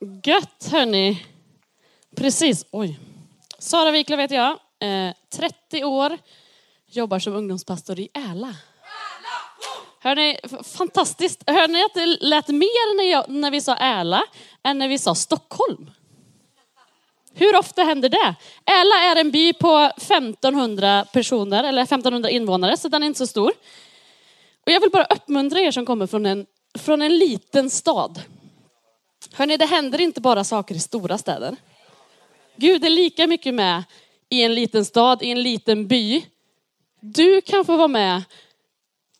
Gött hörni. Precis, oj. Sara Wiklöf heter jag. Eh, 30 år. Jobbar som ungdomspastor i Äla. Hörni, fantastiskt. Hörde ni att det lät mer när, jag, när vi sa Äla än när vi sa Stockholm? Hur ofta händer det? Äla är en by på 1500 personer, eller 1500 invånare, så den är inte så stor. Och jag vill bara uppmuntra er som kommer från en, från en liten stad. Hörni, det händer inte bara saker i stora städer. Gud är lika mycket med i en liten stad, i en liten by. Du kan få vara med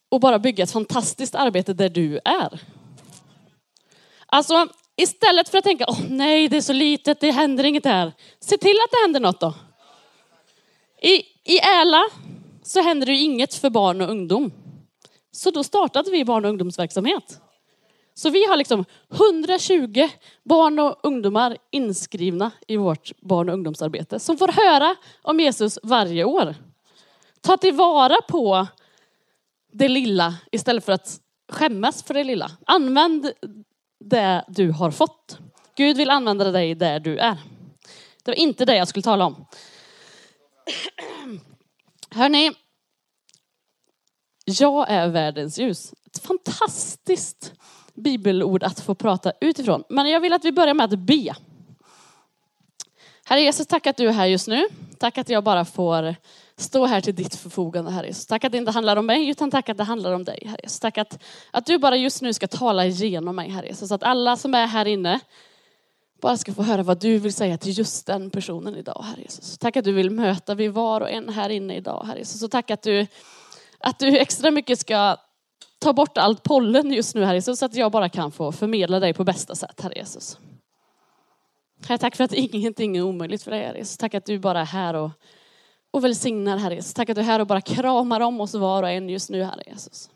och bara bygga ett fantastiskt arbete där du är. Alltså, istället för att tänka, åh nej, det är så litet, det händer inget här. Se till att det händer något då. I, i Äla så händer det inget för barn och ungdom. Så då startade vi barn och ungdomsverksamhet. Så vi har liksom 120 barn och ungdomar inskrivna i vårt barn och ungdomsarbete som får höra om Jesus varje år. Ta tillvara på det lilla istället för att skämmas för det lilla. Använd det du har fått. Gud vill använda dig där du är. Det var inte det jag skulle tala om. Hörni, jag är världens ljus. Ett fantastiskt bibelord att få prata utifrån. Men jag vill att vi börjar med att be. Herre Jesus, tack att du är här just nu. Tack att jag bara får stå här till ditt förfogande, Herre Jesus. Tack att det inte handlar om mig, utan tack att det handlar om dig, Herre Jesus. Tack att, att du bara just nu ska tala igenom mig, Herre Jesus. Så att alla som är här inne bara ska få höra vad du vill säga till just den personen idag, Herre Jesus. Tack att du vill möta vi var och en här inne idag, Herre Jesus. Så tack att du, att du extra mycket ska ta bort allt pollen just nu, Herre Jesus, så att jag bara kan få förmedla dig på bästa sätt, Herre Jesus. Herre, tack för att ingenting är omöjligt för dig, Herre Jesus. Tack att du bara är här och, och välsignar, Herre Jesus. Tack att du är här och bara kramar om oss var och en just nu, Herre Jesus.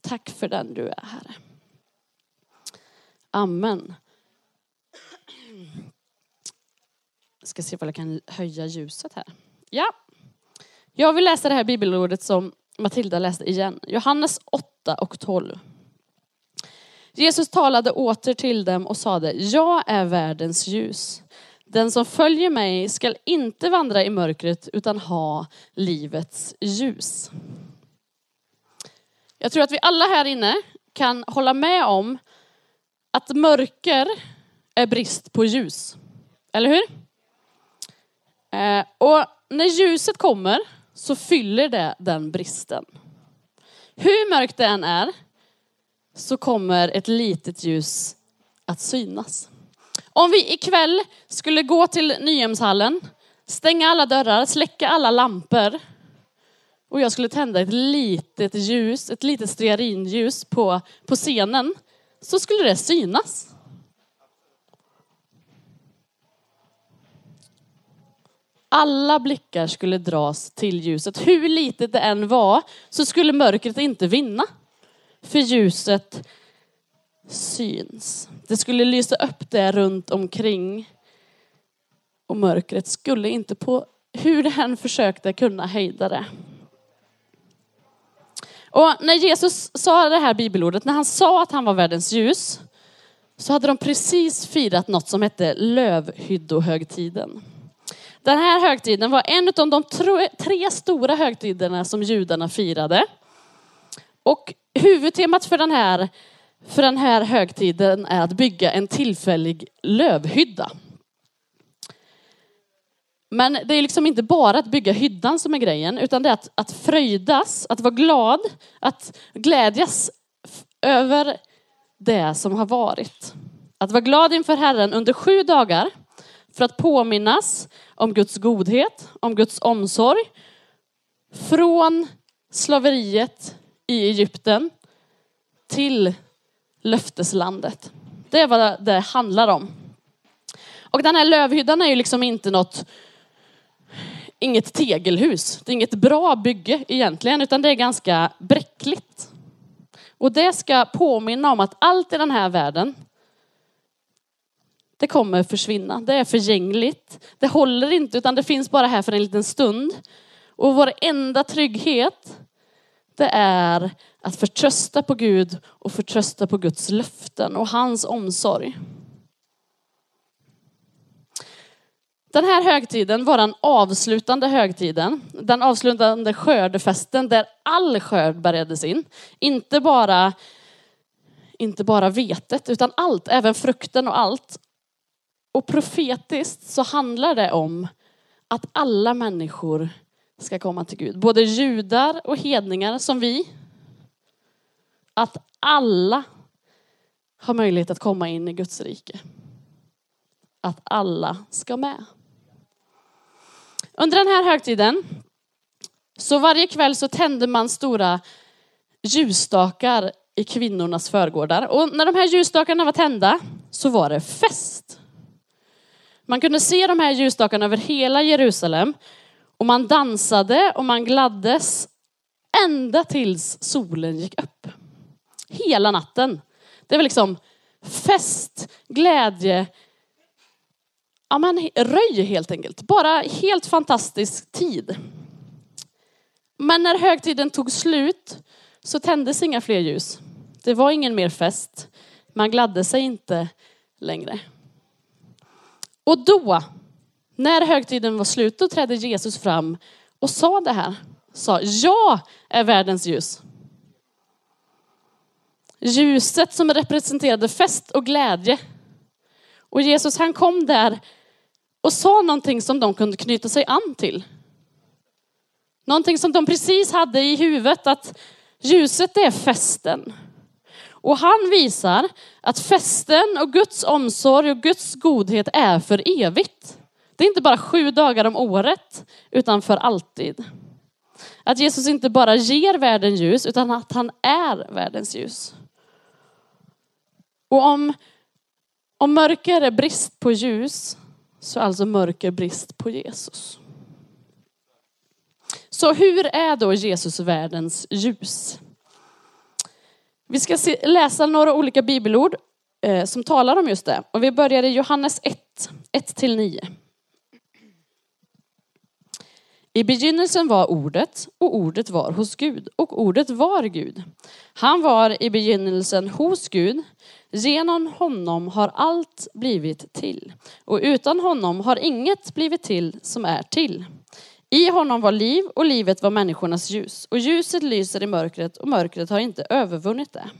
Tack för den du är, Herre. Amen. Jag ska se om jag kan höja ljuset här. Ja. Jag vill läsa det här bibelordet som Matilda läste igen. Johannes 8 8 och 12. Jesus talade åter till dem och sade, jag är världens ljus. Den som följer mig skall inte vandra i mörkret utan ha livets ljus. Jag tror att vi alla här inne kan hålla med om att mörker är brist på ljus. Eller hur? Eh, och när ljuset kommer så fyller det den bristen. Hur mörkt det än är så kommer ett litet ljus att synas. Om vi ikväll skulle gå till Nyhemshallen, stänga alla dörrar, släcka alla lampor och jag skulle tända ett litet ljus, ett litet stearinljus på, på scenen så skulle det synas. Alla blickar skulle dras till ljuset. Hur litet det än var så skulle mörkret inte vinna. För ljuset syns. Det skulle lysa upp det runt omkring. Och mörkret skulle inte på hur det än försökte kunna hejda det. Och när Jesus sa det här bibelordet, när han sa att han var världens ljus, så hade de precis firat något som hette lövhyddohögtiden. Den här högtiden var en av de tre stora högtiderna som judarna firade. Och huvudtemat för den här, för den här högtiden är att bygga en tillfällig lövhydda. Men det är liksom inte bara att bygga hyddan som är grejen, utan det är att, att fröjdas, att vara glad, att glädjas över det som har varit. Att vara glad inför Herren under sju dagar för att påminnas om Guds godhet, om Guds omsorg. Från slaveriet i Egypten till löfteslandet. Det är vad det handlar om. Och den här lövhyddan är ju liksom inte något, inget tegelhus. Det är inget bra bygge egentligen, utan det är ganska bräckligt. Och det ska påminna om att allt i den här världen, det kommer försvinna. Det är förgängligt. Det håller inte utan det finns bara här för en liten stund. Och vår enda trygghet det är att förtrösta på Gud och förtrösta på Guds löften och hans omsorg. Den här högtiden var den avslutande högtiden, den avslutande skördefesten där all skörd bärgades in. Inte bara, inte bara vetet utan allt, även frukten och allt. Och profetiskt så handlar det om att alla människor ska komma till Gud. Både judar och hedningar som vi. Att alla har möjlighet att komma in i Guds rike. Att alla ska med. Under den här högtiden, så varje kväll så tände man stora ljusstakar i kvinnornas förgårdar. Och när de här ljusstakarna var tända så var det fest. Man kunde se de här ljusstakarna över hela Jerusalem och man dansade och man gladdes ända tills solen gick upp. Hela natten. Det var liksom fest, glädje, ja men röj helt enkelt. Bara helt fantastisk tid. Men när högtiden tog slut så tändes inga fler ljus. Det var ingen mer fest. Man gladde sig inte längre. Och då, när högtiden var slut, då trädde Jesus fram och sa det här. Sa, jag är världens ljus. Ljuset som representerade fest och glädje. Och Jesus han kom där och sa någonting som de kunde knyta sig an till. Någonting som de precis hade i huvudet att ljuset är festen. Och han visar att festen och Guds omsorg och Guds godhet är för evigt. Det är inte bara sju dagar om året, utan för alltid. Att Jesus inte bara ger världen ljus, utan att han är världens ljus. Och om, om mörker är brist på ljus, så är alltså mörker brist på Jesus. Så hur är då Jesus världens ljus? Vi ska se, läsa några olika bibelord eh, som talar om just det. Och vi börjar i Johannes 1, 1-9. I begynnelsen var ordet och ordet var hos Gud och ordet var Gud. Han var i begynnelsen hos Gud. Genom honom har allt blivit till och utan honom har inget blivit till som är till. I honom var liv och livet var människornas ljus och ljuset lyser i mörkret och mörkret har inte övervunnit det.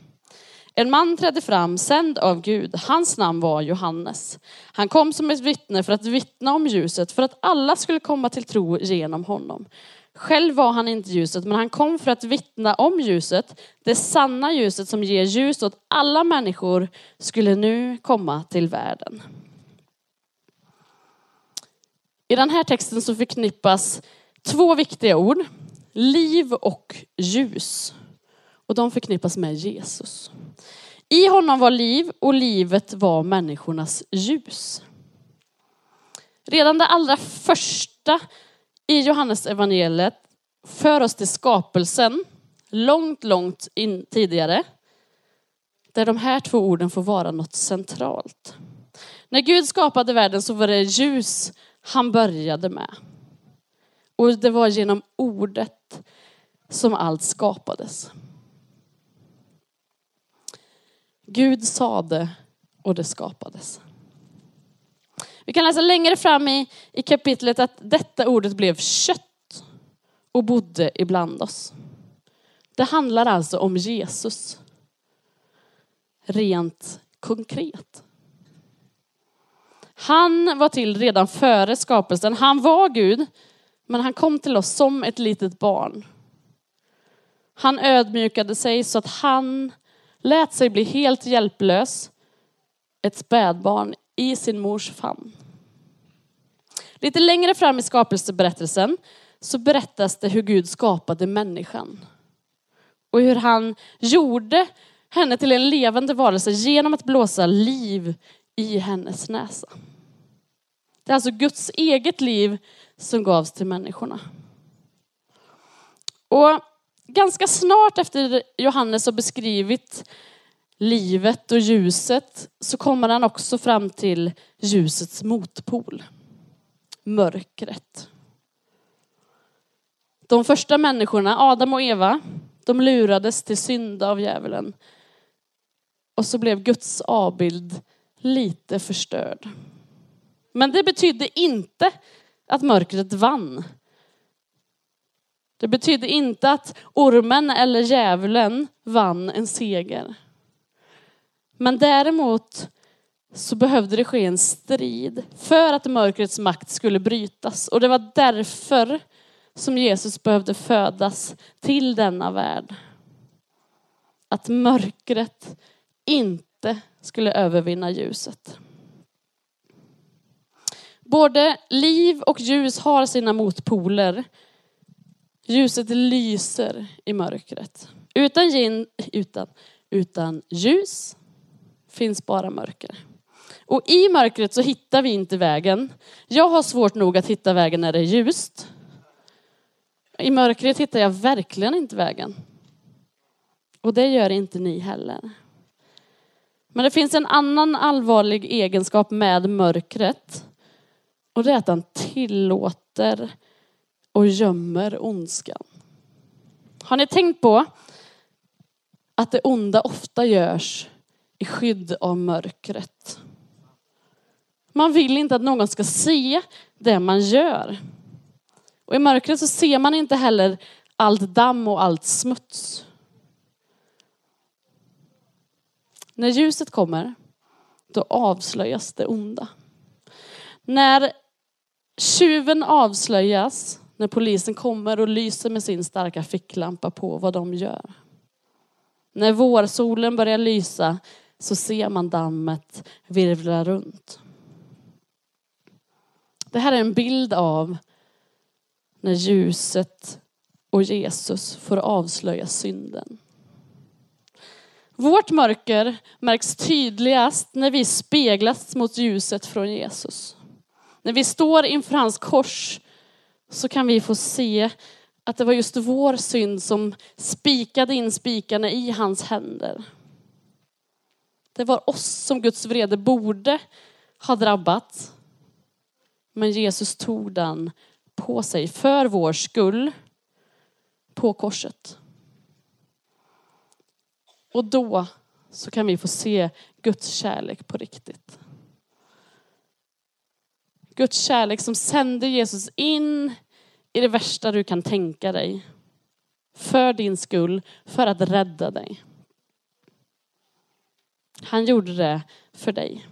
En man trädde fram, sänd av Gud. Hans namn var Johannes. Han kom som ett vittne för att vittna om ljuset, för att alla skulle komma till tro genom honom. Själv var han inte ljuset, men han kom för att vittna om ljuset. Det sanna ljuset som ger ljus åt alla människor skulle nu komma till världen. I den här texten så förknippas två viktiga ord, liv och ljus. Och de förknippas med Jesus. I honom var liv och livet var människornas ljus. Redan det allra första i Johannes evangeliet för oss till skapelsen, långt, långt in tidigare, där de här två orden får vara något centralt. När Gud skapade världen så var det ljus han började med. Och det var genom ordet som allt skapades. Gud sade och det skapades. Vi kan läsa längre fram i, i kapitlet att detta ordet blev kött och bodde ibland oss. Det handlar alltså om Jesus. Rent konkret. Han var till redan före skapelsen. Han var Gud, men han kom till oss som ett litet barn. Han ödmjukade sig så att han lät sig bli helt hjälplös, ett spädbarn i sin mors famn. Lite längre fram i skapelseberättelsen så berättas det hur Gud skapade människan. Och hur han gjorde henne till en levande varelse genom att blåsa liv i hennes näsa. Det är alltså Guds eget liv som gavs till människorna. Och ganska snart efter Johannes har beskrivit livet och ljuset så kommer han också fram till ljusets motpol. Mörkret. De första människorna, Adam och Eva, de lurades till synd av djävulen. Och så blev Guds avbild lite förstörd. Men det betydde inte att mörkret vann. Det betydde inte att ormen eller djävulen vann en seger. Men däremot så behövde det ske en strid för att mörkrets makt skulle brytas. Och det var därför som Jesus behövde födas till denna värld. Att mörkret inte skulle övervinna ljuset. Både liv och ljus har sina motpoler. Ljuset lyser i mörkret. Utan, gin, utan, utan ljus finns bara mörker. Och i mörkret så hittar vi inte vägen. Jag har svårt nog att hitta vägen när det är ljust. I mörkret hittar jag verkligen inte vägen. Och det gör inte ni heller. Men det finns en annan allvarlig egenskap med mörkret. Och det är att den tillåter och gömmer ondskan. Har ni tänkt på att det onda ofta görs i skydd av mörkret? Man vill inte att någon ska se det man gör. Och i mörkret så ser man inte heller allt damm och allt smuts. När ljuset kommer, då avslöjas det onda. När tjuven avslöjas, när polisen kommer och lyser med sin starka ficklampa på vad de gör. När vårsolen börjar lysa så ser man dammet virvla runt. Det här är en bild av när ljuset och Jesus får avslöja synden. Vårt mörker märks tydligast när vi speglas mot ljuset från Jesus. När vi står inför hans kors så kan vi få se att det var just vår synd som spikade in spikarna i hans händer. Det var oss som Guds vrede borde ha drabbat. Men Jesus tog den på sig för vår skull på korset. Och då så kan vi få se Guds kärlek på riktigt. Guds kärlek som sände Jesus in i det värsta du kan tänka dig. För din skull, för att rädda dig. Han gjorde det för dig.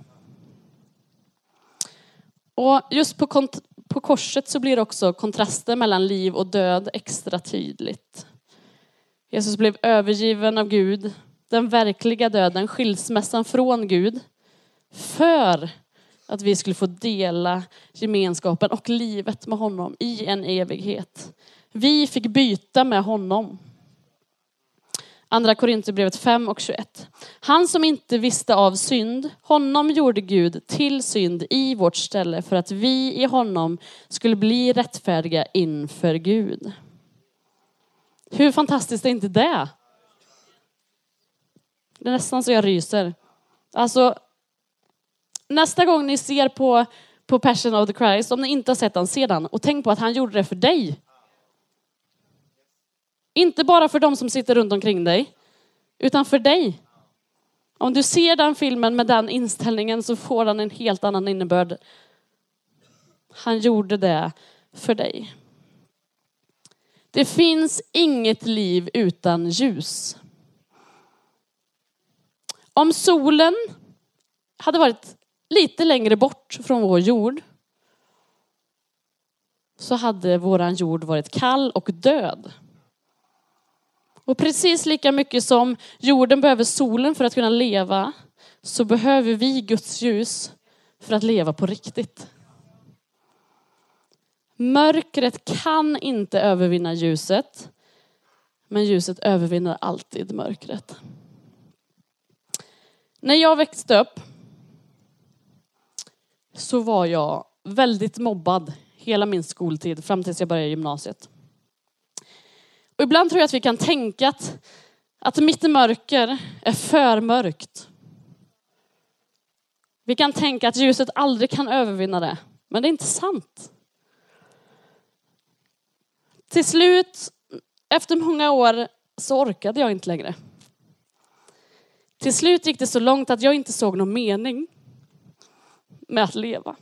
Och just på, på korset så blir också kontrasten mellan liv och död extra tydligt. Jesus blev övergiven av Gud, den verkliga döden, skilsmässan från Gud, för att vi skulle få dela gemenskapen och livet med honom i en evighet. Vi fick byta med honom. Andra Korinthierbrevet 5 och 21. Han som inte visste av synd, honom gjorde Gud till synd i vårt ställe för att vi i honom skulle bli rättfärdiga inför Gud. Hur fantastiskt är inte det? Det är nästan så jag ryser. Alltså, nästa gång ni ser på, på Passion of the Christ, om ni inte har sett den, se den och tänk på att han gjorde det för dig. Inte bara för de som sitter runt omkring dig, utan för dig. Om du ser den filmen med den inställningen så får den en helt annan innebörd. Han gjorde det för dig. Det finns inget liv utan ljus. Om solen hade varit lite längre bort från vår jord så hade våran jord varit kall och död. Och precis lika mycket som jorden behöver solen för att kunna leva så behöver vi Guds ljus för att leva på riktigt. Mörkret kan inte övervinna ljuset, men ljuset övervinner alltid mörkret. När jag växte upp så var jag väldigt mobbad hela min skoltid fram tills jag började gymnasiet. Och ibland tror jag att vi kan tänka att, att mitt mörker är för mörkt. Vi kan tänka att ljuset aldrig kan övervinna det, men det är inte sant. Till slut, efter många år, så orkade jag inte längre. Till slut gick det så långt att jag inte såg någon mening med att leva.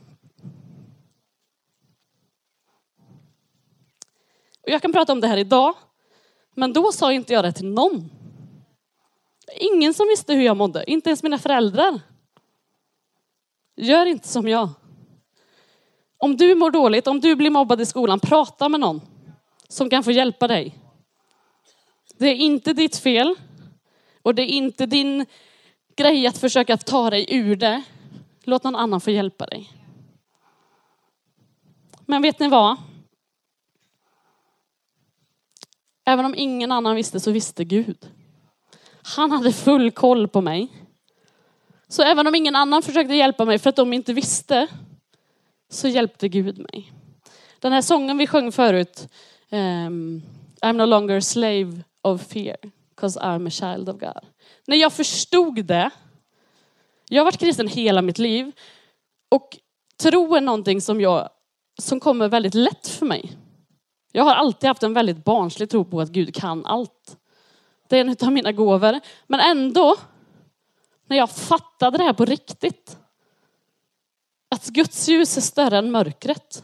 Och jag kan prata om det här idag, men då sa inte jag det till någon. Ingen som visste hur jag mådde, inte ens mina föräldrar. Gör inte som jag. Om du mår dåligt, om du blir mobbad i skolan, prata med någon som kan få hjälpa dig. Det är inte ditt fel och det är inte din grej att försöka ta dig ur det. Låt någon annan få hjälpa dig. Men vet ni vad? Även om ingen annan visste så visste Gud. Han hade full koll på mig. Så även om ingen annan försökte hjälpa mig för att de inte visste så hjälpte Gud mig. Den här sången vi sjöng förut, um, I'm no longer a slave of fear, cause I'm a child of God. När jag förstod det, jag har varit kristen hela mitt liv och tro är någonting som, jag, som kommer väldigt lätt för mig. Jag har alltid haft en väldigt barnslig tro på att Gud kan allt. Det är en av mina gåvor. Men ändå, när jag fattade det här på riktigt, att Guds ljus är större än mörkret,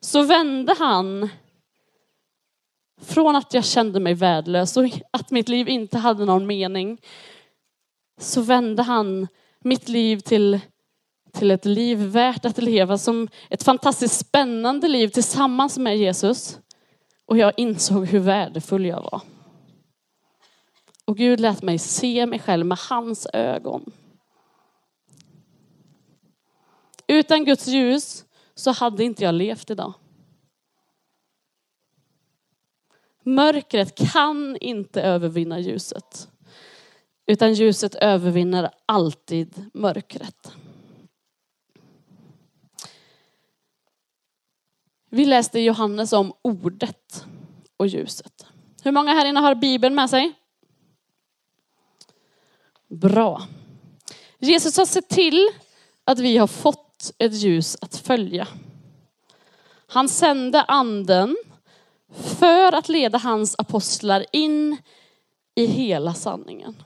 så vände han från att jag kände mig värdelös och att mitt liv inte hade någon mening, så vände han mitt liv till, till ett liv värt att leva som ett fantastiskt spännande liv tillsammans med Jesus. Och jag insåg hur värdefull jag var. Och Gud lät mig se mig själv med hans ögon. Utan Guds ljus så hade inte jag levt idag. Mörkret kan inte övervinna ljuset. Utan ljuset övervinner alltid mörkret. Vi läste Johannes om ordet och ljuset. Hur många här inne har Bibeln med sig? Bra. Jesus har sett till att vi har fått ett ljus att följa. Han sände anden för att leda hans apostlar in i hela sanningen.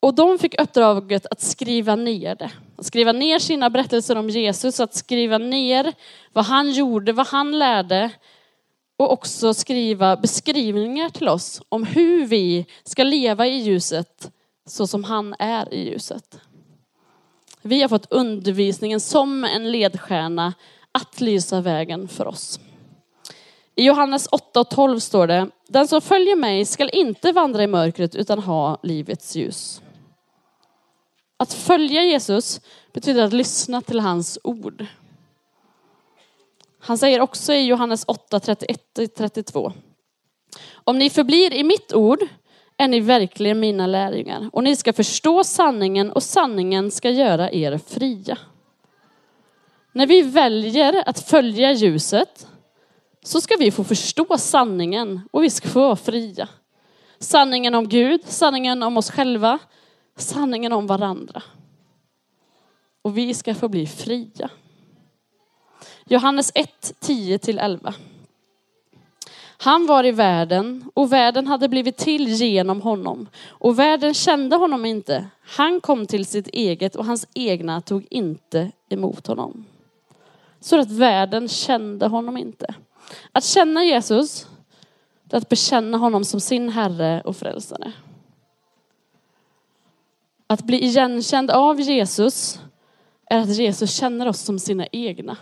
Och de fick uppdraget att skriva ner det. Att skriva ner sina berättelser om Jesus, att skriva ner vad han gjorde, vad han lärde och också skriva beskrivningar till oss om hur vi ska leva i ljuset så som han är i ljuset. Vi har fått undervisningen som en ledstjärna att lysa vägen för oss. I Johannes 8 och 12 står det, den som följer mig skall inte vandra i mörkret utan ha livets ljus. Att följa Jesus betyder att lyssna till hans ord. Han säger också i Johannes 8, 31-32. Om ni förblir i mitt ord är ni verkligen mina lärjungar och ni ska förstå sanningen och sanningen ska göra er fria. När vi väljer att följa ljuset så ska vi få förstå sanningen och vi ska få vara fria. Sanningen om Gud, sanningen om oss själva, sanningen om varandra. Och vi ska få bli fria. Johannes 1, 10-11. Han var i världen och världen hade blivit till genom honom och världen kände honom inte. Han kom till sitt eget och hans egna tog inte emot honom. Så att världen kände honom inte. Att känna Jesus, det är att bekänna honom som sin Herre och Frälsare. Att bli igenkänd av Jesus är att Jesus känner oss som sina egna.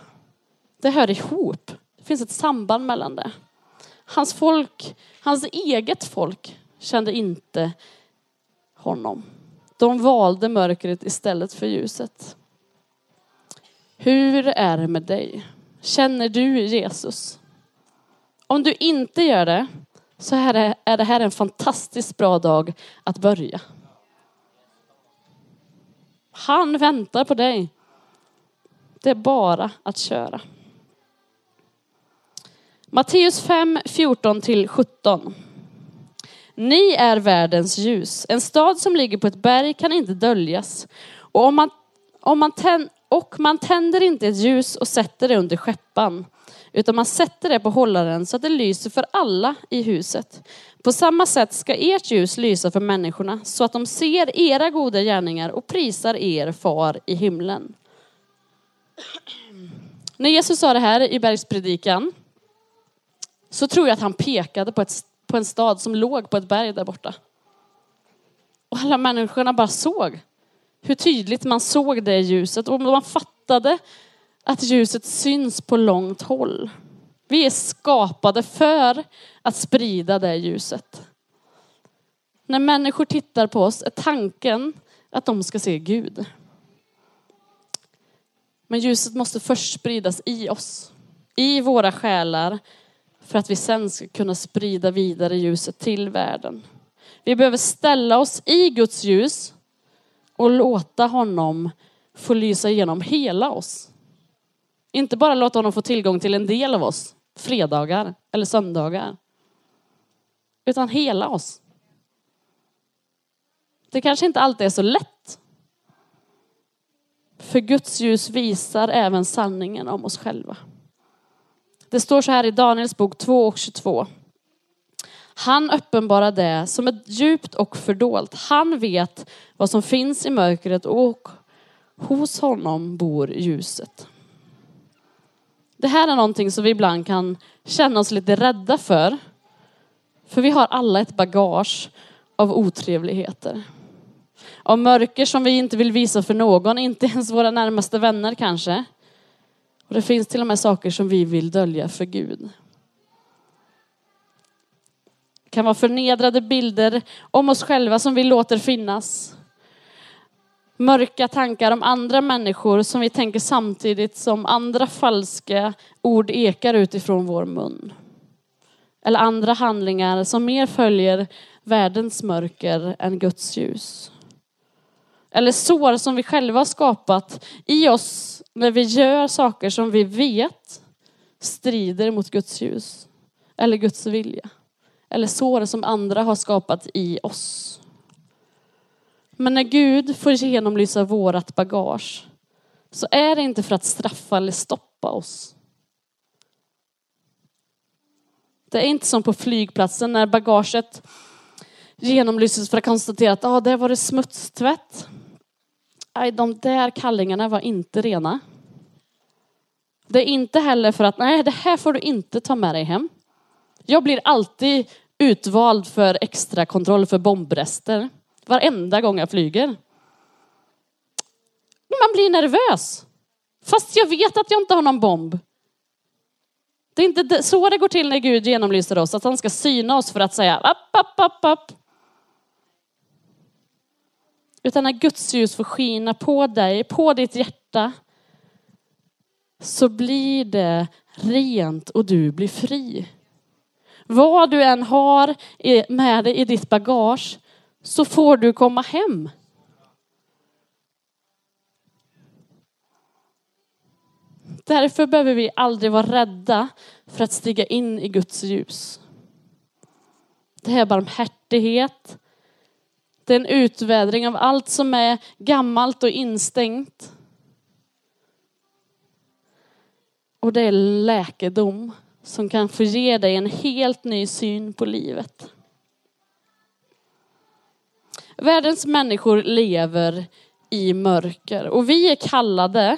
Det hör ihop. Det finns ett samband mellan det. Hans folk, hans eget folk kände inte honom. De valde mörkret istället för ljuset. Hur är det med dig? Känner du Jesus? Om du inte gör det så är det här en fantastiskt bra dag att börja. Han väntar på dig. Det är bara att köra. Matteus 5, 14 till 17. Ni är världens ljus. En stad som ligger på ett berg kan inte döljas. Och, om man, om man tänd, och man tänder inte ett ljus och sätter det under skeppan, utan man sätter det på hållaren så att det lyser för alla i huset. På samma sätt ska ert ljus lysa för människorna så att de ser era goda gärningar och prisar er far i himlen. När Jesus sa det här i bergspredikan så tror jag att han pekade på, ett, på en stad som låg på ett berg där borta. Och alla människorna bara såg hur tydligt man såg det ljuset och man fattade att ljuset syns på långt håll. Vi är skapade för att sprida det ljuset. När människor tittar på oss är tanken att de ska se Gud. Men ljuset måste först spridas i oss, i våra själar, för att vi sen ska kunna sprida vidare ljuset till världen. Vi behöver ställa oss i Guds ljus och låta honom få lysa igenom hela oss. Inte bara låta honom få tillgång till en del av oss, fredagar eller söndagar. Utan hela oss. Det kanske inte alltid är så lätt. För Guds ljus visar även sanningen om oss själva. Det står så här i Daniels bok 2 och 22. Han uppenbarar det som är djupt och fördolt. Han vet vad som finns i mörkret och hos honom bor ljuset. Det här är någonting som vi ibland kan känna oss lite rädda för. För vi har alla ett bagage av otrevligheter. Av mörker som vi inte vill visa för någon, inte ens våra närmaste vänner kanske. Och det finns till och med saker som vi vill dölja för Gud. Det kan vara förnedrade bilder om oss själva som vi låter finnas. Mörka tankar om andra människor som vi tänker samtidigt som andra falska ord ekar utifrån vår mun. Eller andra handlingar som mer följer världens mörker än Guds ljus. Eller sår som vi själva har skapat i oss när vi gör saker som vi vet strider mot Guds ljus. Eller Guds vilja. Eller sår som andra har skapat i oss. Men när Gud får genomlysa vårat bagage så är det inte för att straffa eller stoppa oss. Det är inte som på flygplatsen när bagaget genomlyses för att konstatera att ah, där var det smutstvätt. Nej, de där kallingarna var inte rena. Det är inte heller för att nej, det här får du inte ta med dig hem. Jag blir alltid utvald för extra kontroll för bombrester. Varenda gång jag flyger. Man blir nervös. Fast jag vet att jag inte har någon bomb. Det är inte så det går till när Gud genomlyser oss, att han ska syna oss för att säga upp, upp, upp, upp. Utan när Guds ljus får skina på dig, på ditt hjärta, så blir det rent och du blir fri. Vad du än har med dig i ditt bagage så får du komma hem. Därför behöver vi aldrig vara rädda för att stiga in i Guds ljus. Det är barmhärtighet. Det är en utvädring av allt som är gammalt och instängt. Och det är läkedom som kan få ge dig en helt ny syn på livet. Världens människor lever i mörker och vi är kallade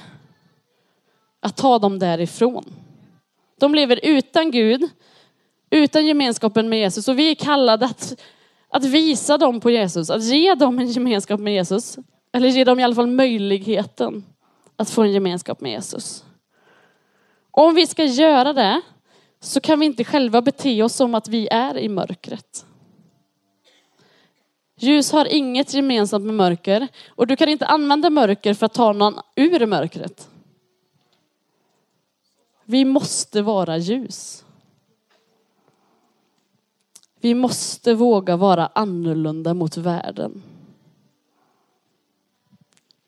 att ta dem därifrån. De lever utan Gud, utan gemenskapen med Jesus och vi är kallade att, att visa dem på Jesus, att ge dem en gemenskap med Jesus. Eller ge dem i alla fall möjligheten att få en gemenskap med Jesus. Om vi ska göra det så kan vi inte själva bete oss som att vi är i mörkret. Ljus har inget gemensamt med mörker och du kan inte använda mörker för att ta någon ur mörkret. Vi måste vara ljus. Vi måste våga vara annorlunda mot världen.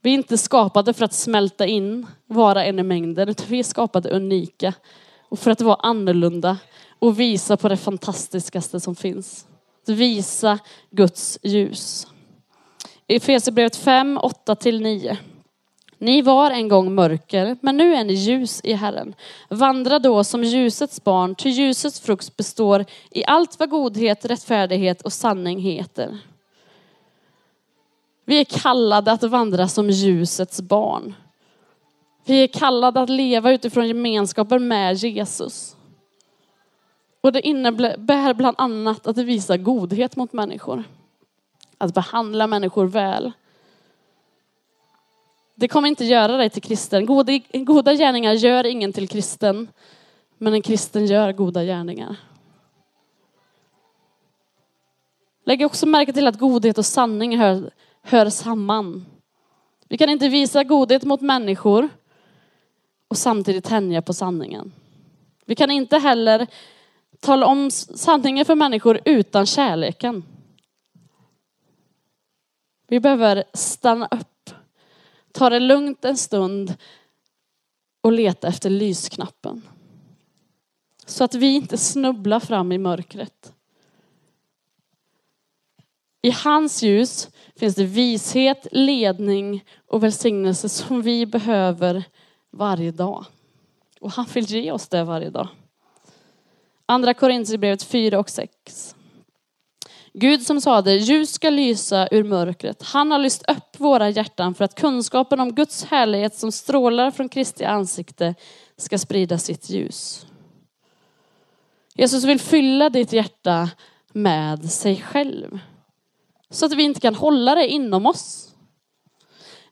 Vi är inte skapade för att smälta in, vara en i mängden, utan vi är skapade unika och för att vara annorlunda och visa på det fantastiskaste som finns. Att visa Guds ljus. I Efesierbrevet 5, 8-9. Ni var en gång mörker, men nu är ni ljus i Herren. Vandra då som ljusets barn, ty ljusets frukt består i allt vad godhet, rättfärdighet och sanning heter. Vi är kallade att vandra som ljusets barn. Vi är kallade att leva utifrån gemenskapen med Jesus. Och det innebär bland annat att visa godhet mot människor. Att behandla människor väl. Det kommer inte göra dig till kristen. Goda, goda gärningar gör ingen till kristen. Men en kristen gör goda gärningar. Lägg också märke till att godhet och sanning hör, hör samman. Vi kan inte visa godhet mot människor och samtidigt tänja på sanningen. Vi kan inte heller tala om sanningen för människor utan kärleken. Vi behöver stanna upp, ta det lugnt en stund och leta efter lysknappen. Så att vi inte snubblar fram i mörkret. I hans ljus finns det vishet, ledning och välsignelse som vi behöver varje dag. Och han vill ge oss det varje dag. Andra Korinthierbrevet 4 och 6. Gud som sade, ljus ska lysa ur mörkret. Han har lyst upp våra hjärtan för att kunskapen om Guds härlighet som strålar från Kristi ansikte ska sprida sitt ljus. Jesus vill fylla ditt hjärta med sig själv. Så att vi inte kan hålla det inom oss.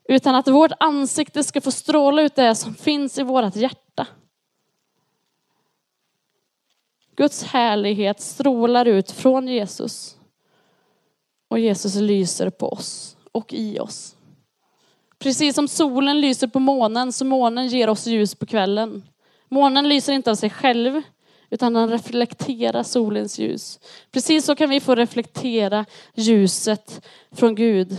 Utan att vårt ansikte ska få stråla ut det som finns i vårt hjärta. Guds härlighet strålar ut från Jesus. Och Jesus lyser på oss och i oss. Precis som solen lyser på månen så månen ger oss ljus på kvällen. Månen lyser inte av sig själv utan den reflekterar solens ljus. Precis så kan vi få reflektera ljuset från Gud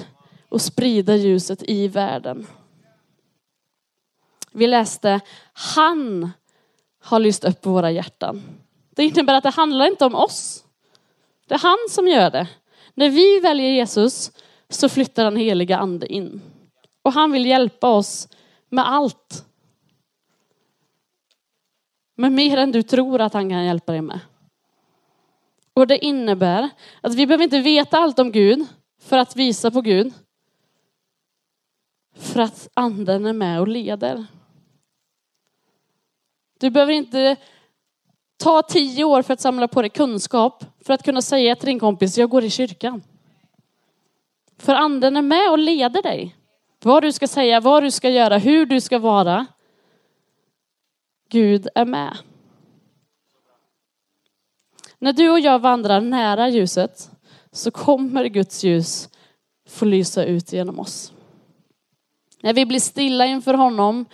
och sprida ljuset i världen. Vi läste, han har lyst upp våra hjärtan. Det innebär att det handlar inte om oss. Det är han som gör det. När vi väljer Jesus så flyttar den heliga ande in. Och han vill hjälpa oss med allt. Med mer än du tror att han kan hjälpa dig med. Och det innebär att vi behöver inte veta allt om Gud för att visa på Gud. För att anden är med och leder. Du behöver inte ta tio år för att samla på dig kunskap för att kunna säga till din kompis, jag går i kyrkan. För anden är med och leder dig. Vad du ska säga, vad du ska göra, hur du ska vara. Gud är med. När du och jag vandrar nära ljuset så kommer Guds ljus få lysa ut genom oss. När vi blir stilla inför honom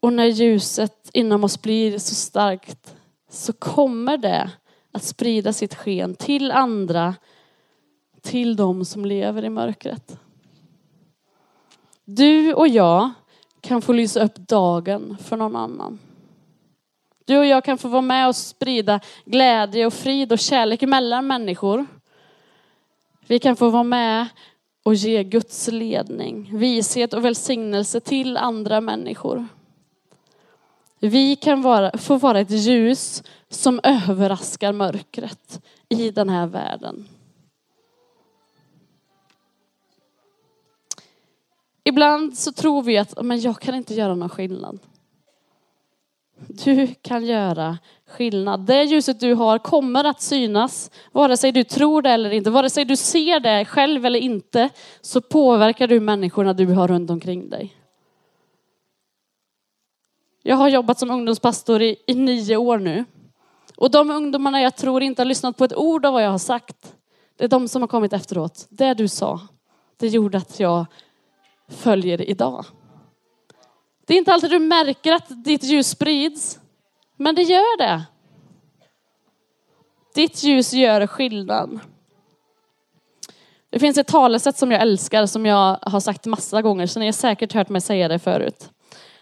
och när ljuset inom oss blir så starkt så kommer det att sprida sitt sken till andra, till de som lever i mörkret. Du och jag kan få lysa upp dagen för någon annan. Du och jag kan få vara med och sprida glädje och frid och kärlek mellan människor. Vi kan få vara med och ge Guds ledning, vishet och välsignelse till andra människor. Vi kan vara, få vara ett ljus som överraskar mörkret i den här världen. Ibland så tror vi att men jag kan inte göra någon skillnad. Du kan göra skillnad. Det ljuset du har kommer att synas, vare sig du tror det eller inte. Vare sig du ser det själv eller inte, så påverkar du människorna du har runt omkring dig. Jag har jobbat som ungdomspastor i, i nio år nu. Och de ungdomarna jag tror inte har lyssnat på ett ord av vad jag har sagt, det är de som har kommit efteråt. Det du sa, det gjorde att jag följer idag. Det är inte alltid du märker att ditt ljus sprids, men det gör det. Ditt ljus gör skillnad. Det finns ett talesätt som jag älskar som jag har sagt massa gånger så ni har säkert hört mig säga det förut.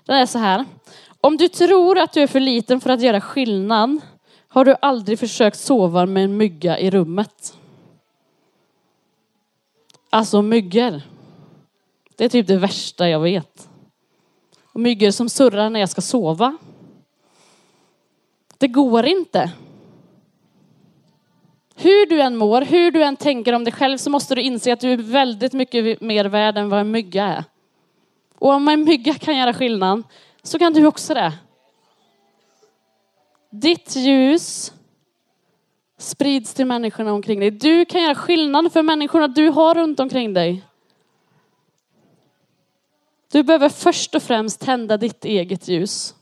Det är så här. Om du tror att du är för liten för att göra skillnad har du aldrig försökt sova med en mygga i rummet. Alltså myggor. Det är typ det värsta jag vet. Och myggor som surrar när jag ska sova. Det går inte. Hur du än mår, hur du än tänker om dig själv så måste du inse att du är väldigt mycket mer värd än vad en mygga är. Och om en mygga kan göra skillnad så kan du också det. Ditt ljus sprids till människorna omkring dig. Du kan göra skillnad för människorna du har runt omkring dig. Du behöver först och främst tända ditt eget ljus.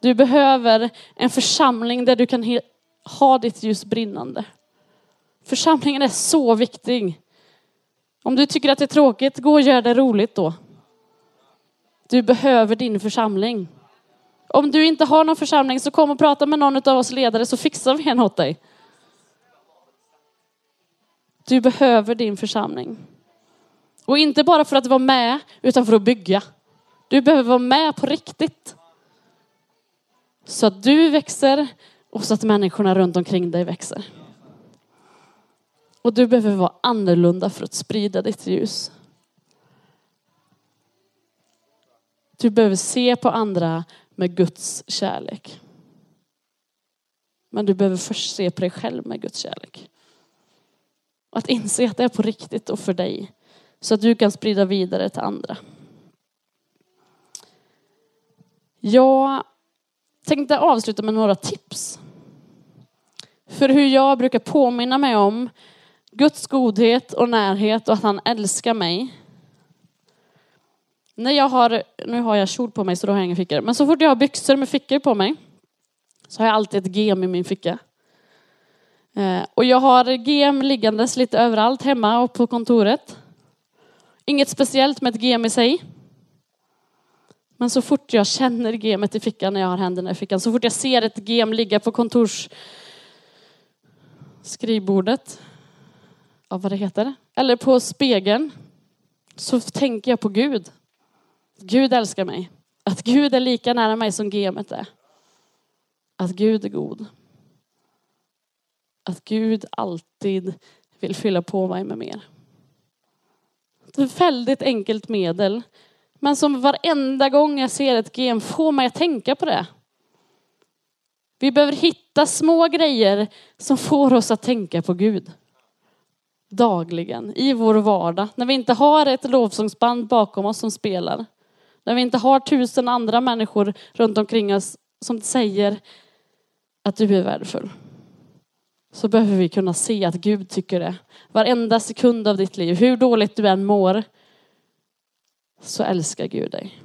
Du behöver en församling där du kan ha ditt ljus brinnande. Församlingen är så viktig. Om du tycker att det är tråkigt, gå och gör det roligt då. Du behöver din församling. Om du inte har någon församling så kom och prata med någon av oss ledare så fixar vi en åt dig. Du behöver din församling. Och inte bara för att vara med, utan för att bygga. Du behöver vara med på riktigt. Så att du växer och så att människorna runt omkring dig växer. Och du behöver vara annorlunda för att sprida ditt ljus. Du behöver se på andra med Guds kärlek. Men du behöver först se på dig själv med Guds kärlek. Att inse att det är på riktigt och för dig. Så att du kan sprida vidare till andra. Jag tänkte avsluta med några tips. För hur jag brukar påminna mig om Guds godhet och närhet och att han älskar mig. När jag har, nu har jag kjol på mig så då har jag inga fickor. Men så fort jag har byxor med fickor på mig så har jag alltid ett gem i min ficka. Eh, och jag har gem liggandes lite överallt hemma och på kontoret. Inget speciellt med ett gem i sig. Men så fort jag känner gemet i fickan när jag har händerna i fickan, så fort jag ser ett gem ligga på kontors skrivbordet, ja, vad det heter, eller på spegeln, så tänker jag på Gud. Gud älskar mig. Att Gud är lika nära mig som gemet är. Att Gud är god. Att Gud alltid vill fylla på mig med mer. Ett väldigt enkelt medel. Men som varenda gång jag ser ett gem får mig att tänka på det. Vi behöver hitta små grejer som får oss att tänka på Gud. Dagligen, i vår vardag. När vi inte har ett lovsångsband bakom oss som spelar. När vi inte har tusen andra människor runt omkring oss som säger att du är värdefull. Så behöver vi kunna se att Gud tycker det. Varenda sekund av ditt liv, hur dåligt du än mår, så älskar Gud dig.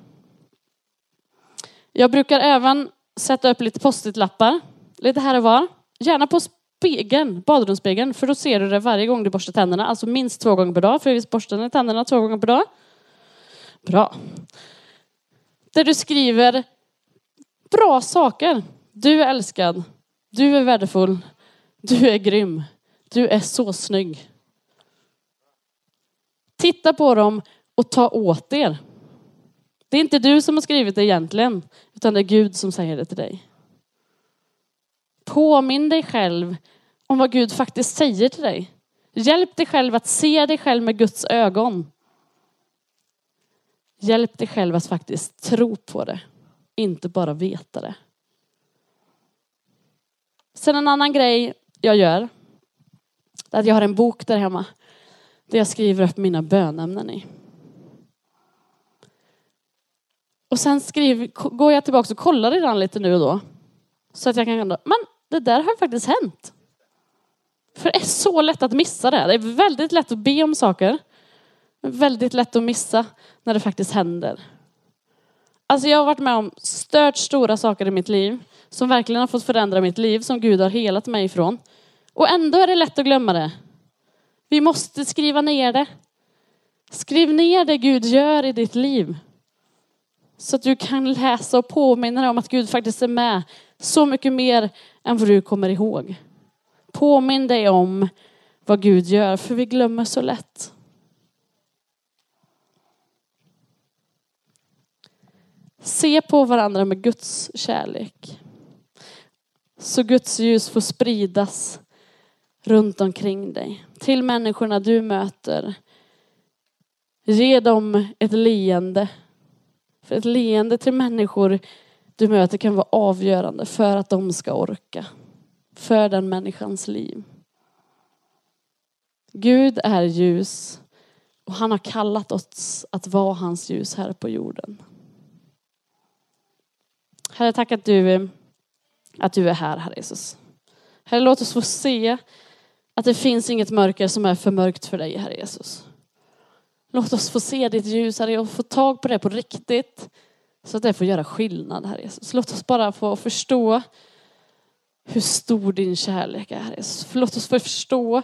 Jag brukar även sätta upp lite post-it-lappar, lite här och var. Gärna på spegeln, badrumsspegeln, för då ser du det varje gång du borstar tänderna. Alltså minst två gånger per dag, för vi borstar tänderna två gånger per dag. Bra. Där du skriver bra saker. Du är älskad. Du är värdefull. Du är grym. Du är så snygg. Titta på dem och ta åt er. Det är inte du som har skrivit det egentligen, utan det är Gud som säger det till dig. Påminn dig själv om vad Gud faktiskt säger till dig. Hjälp dig själv att se dig själv med Guds ögon. Hjälp dig själv att faktiskt tro på det, inte bara veta det. Sen en annan grej jag gör, är att jag har en bok där hemma där jag skriver upp mina bönämnen i. Och sen skriver, går jag tillbaka och kollar i den lite nu och då. Så att jag kan ändå, men det där har faktiskt hänt. För det är så lätt att missa det. Det är väldigt lätt att be om saker. Väldigt lätt att missa när det faktiskt händer. Alltså jag har varit med om stört stora saker i mitt liv som verkligen har fått förändra mitt liv, som Gud har helat mig ifrån. Och ändå är det lätt att glömma det. Vi måste skriva ner det. Skriv ner det Gud gör i ditt liv. Så att du kan läsa och påminna dig om att Gud faktiskt är med så mycket mer än vad du kommer ihåg. Påminn dig om vad Gud gör, för vi glömmer så lätt. Se på varandra med Guds kärlek. Så Guds ljus får spridas runt omkring dig. Till människorna du möter. Ge dem ett leende. För ett leende till människor du möter kan vara avgörande för att de ska orka. För den människans liv. Gud är ljus och han har kallat oss att vara hans ljus här på jorden. Herre, tack att du, eh, att du är här, Herre Jesus. Herre, låt oss få se att det finns inget mörker som är för mörkt för dig, Herre Jesus. Låt oss få se ditt ljus, Herre, och få tag på det på riktigt. Så att det får göra skillnad, Herre Jesus. Låt oss bara få förstå hur stor din kärlek är, Herre Jesus. Låt oss få förstå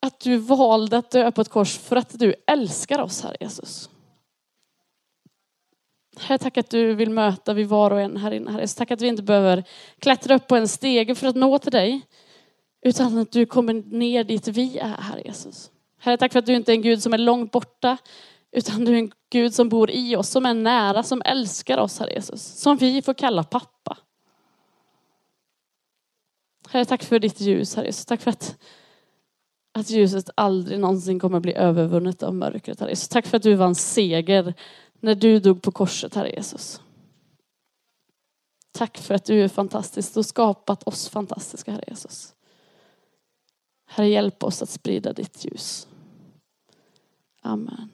att du valde att dö på ett kors för att du älskar oss, Herre Jesus. Herre, tack att du vill möta vid var och en här inne. Herre. Tack att vi inte behöver klättra upp på en stege för att nå till dig. Utan att du kommer ner dit vi är, Herre Jesus. Herre, tack för att du inte är en Gud som är långt borta. Utan du är en Gud som bor i oss, som är nära, som älskar oss, Herre Jesus. Som vi får kalla pappa. Herre, tack för ditt ljus, Herre Jesus. Tack för att, att ljuset aldrig någonsin kommer bli övervunnet av mörkret, Herre Jesus. Tack för att du vann seger när du dog på korset, Herre Jesus. Tack för att du är fantastisk och skapat oss fantastiska, Herre Jesus. Herre, hjälp oss att sprida ditt ljus. Amen.